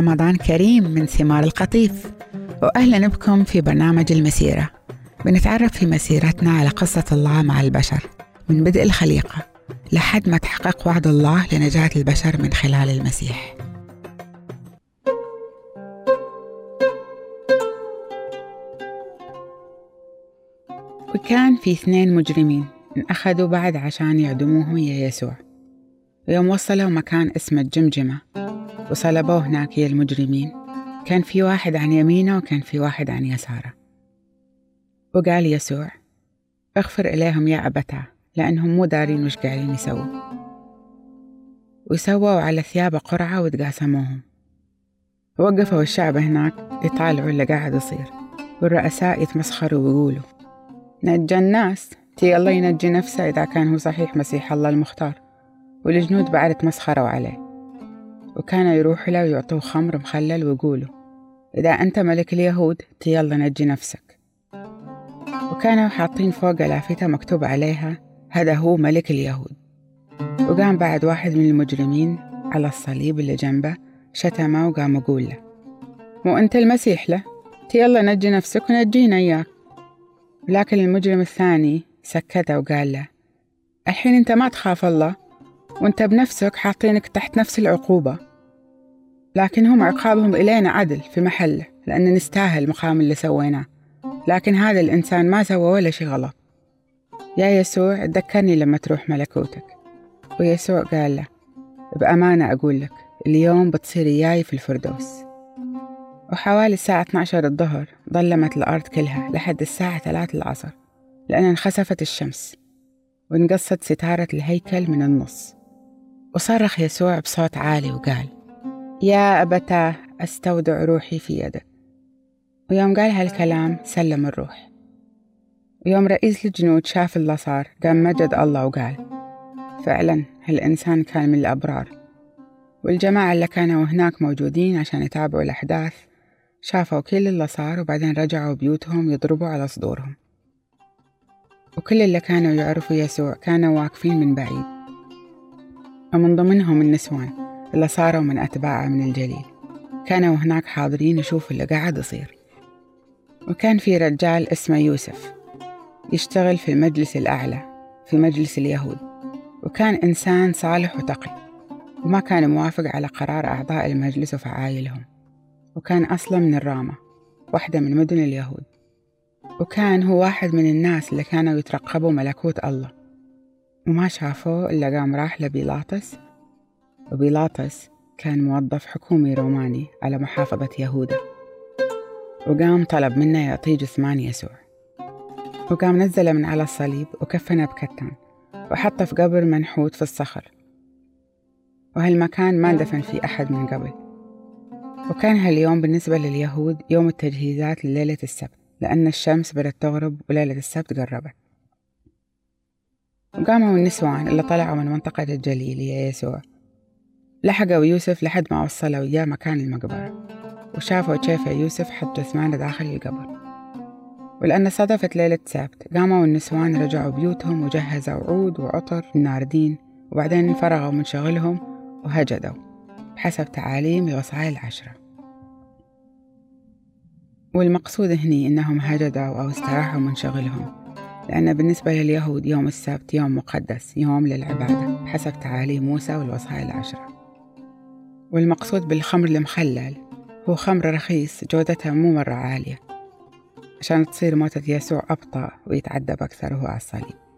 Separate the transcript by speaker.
Speaker 1: رمضان كريم من ثمار القطيف. وأهلا بكم في برنامج المسيرة. بنتعرف في مسيرتنا على قصة الله مع البشر من بدء الخليقة لحد ما تحقق وعد الله لنجاة البشر من خلال المسيح. وكان في اثنين مجرمين انأخذوا بعد عشان يعدموهم يا يسوع. ويوم وصلوا مكان اسمه الجمجمة. وصلبوه هناك المجرمين. كان في واحد عن يمينه وكان في واحد عن يساره. وقال يسوع اغفر إليهم يا أبتاه لأنهم مو دارين وش قاعدين يسووا. وسووا على ثيابه قرعة وتقاسموهم. وقفوا الشعب هناك يطالعوا اللي قاعد يصير. والرؤساء يتمسخروا ويقولوا نجى الناس. تي الله ينجي نفسه إذا كان هو صحيح مسيح الله المختار. والجنود بعد تمسخروا عليه. وكانوا يروحوا له ويعطوه خمر مخلل ويقولوا إذا أنت ملك اليهود تي يلا نجي نفسك. وكانوا حاطين فوق لافتة مكتوب عليها هذا هو ملك اليهود. وقام بعد واحد من المجرمين على الصليب اللي جنبه شتمه وقام يقول له مو أنت المسيح له؟ يلا نجي نفسك ونجينا إياك. لكن المجرم الثاني سكته وقال له الحين أنت ما تخاف الله وأنت بنفسك حاطينك تحت نفس العقوبة. لكن هم عقابهم إلينا عدل في محله لأن نستاهل مقام اللي سويناه. لكن هذا الإنسان ما سوى ولا شي غلط. يا يسوع تذكرني لما تروح ملكوتك. ويسوع قال له بأمانة أقول لك اليوم بتصير إياي في الفردوس. وحوالي الساعة 12 الظهر ظلمت الأرض كلها لحد الساعة 3 العصر لأن انخسفت الشمس وانقصت ستارة الهيكل من النص. وصرخ يسوع بصوت عالي وقال يا أبتاه أستودع روحي في يدك. ويوم قال هالكلام سلم الروح. ويوم رئيس الجنود شاف اللي صار قام مجد الله وقال فعلا هالإنسان كان من الأبرار. والجماعة اللي كانوا هناك موجودين عشان يتابعوا الأحداث شافوا كل اللي صار وبعدين رجعوا بيوتهم يضربوا على صدورهم. وكل اللي كانوا يعرفوا يسوع كانوا واقفين من بعيد. ومن ضمنهم النسوان. اللي صاروا من أتباعه من الجليل. كانوا هناك حاضرين يشوفوا اللي قاعد يصير. وكان في رجال اسمه يوسف يشتغل في المجلس الأعلى في مجلس اليهود. وكان إنسان صالح وتقي وما كان موافق على قرار أعضاء المجلس وفعايلهم وكان أصلا من الرامة واحدة من مدن اليهود. وكان هو واحد من الناس اللي كانوا يترقبوا ملكوت الله. وما شافوه إلا قام راح لبيلاطس وبيلاطس كان موظف حكومي روماني على محافظة يهودا. وقام طلب منه يعطيه جثمان يسوع. وقام نزله من على الصليب وكفنه بكتان وحطه في قبر منحوت في الصخر. وهالمكان ما اندفن فيه أحد من قبل. وكان هاليوم بالنسبة لليهود يوم التجهيزات لليلة السبت لأن الشمس بدأت تغرب وليلة السبت قربت. وقاموا النسوان اللي طلعوا من منطقة الجليل يا يسوع. لحقوا يوسف لحد ما وصلوا إياه مكان المقبرة وشافوا كيف يوسف حط جثمانه داخل القبر. ولأن صدفت ليلة سبت قاموا النسوان رجعوا بيوتهم وجهزوا عود وعطر الناردين وبعدين فرغوا من شغلهم وهجدوا بحسب تعاليم الوصايا العشرة. والمقصود هني إنهم هجدوا أو استراحوا من شغلهم لأن بالنسبة لليهود يوم السبت يوم مقدس يوم للعبادة بحسب تعاليم موسى والوصايا العشرة. والمقصود بالخمر المخلل. هو خمر رخيص جودتها مو مرة عالية. عشان تصير موتة يسوع أبطأ ويتعذب أكثر وهو على الصليب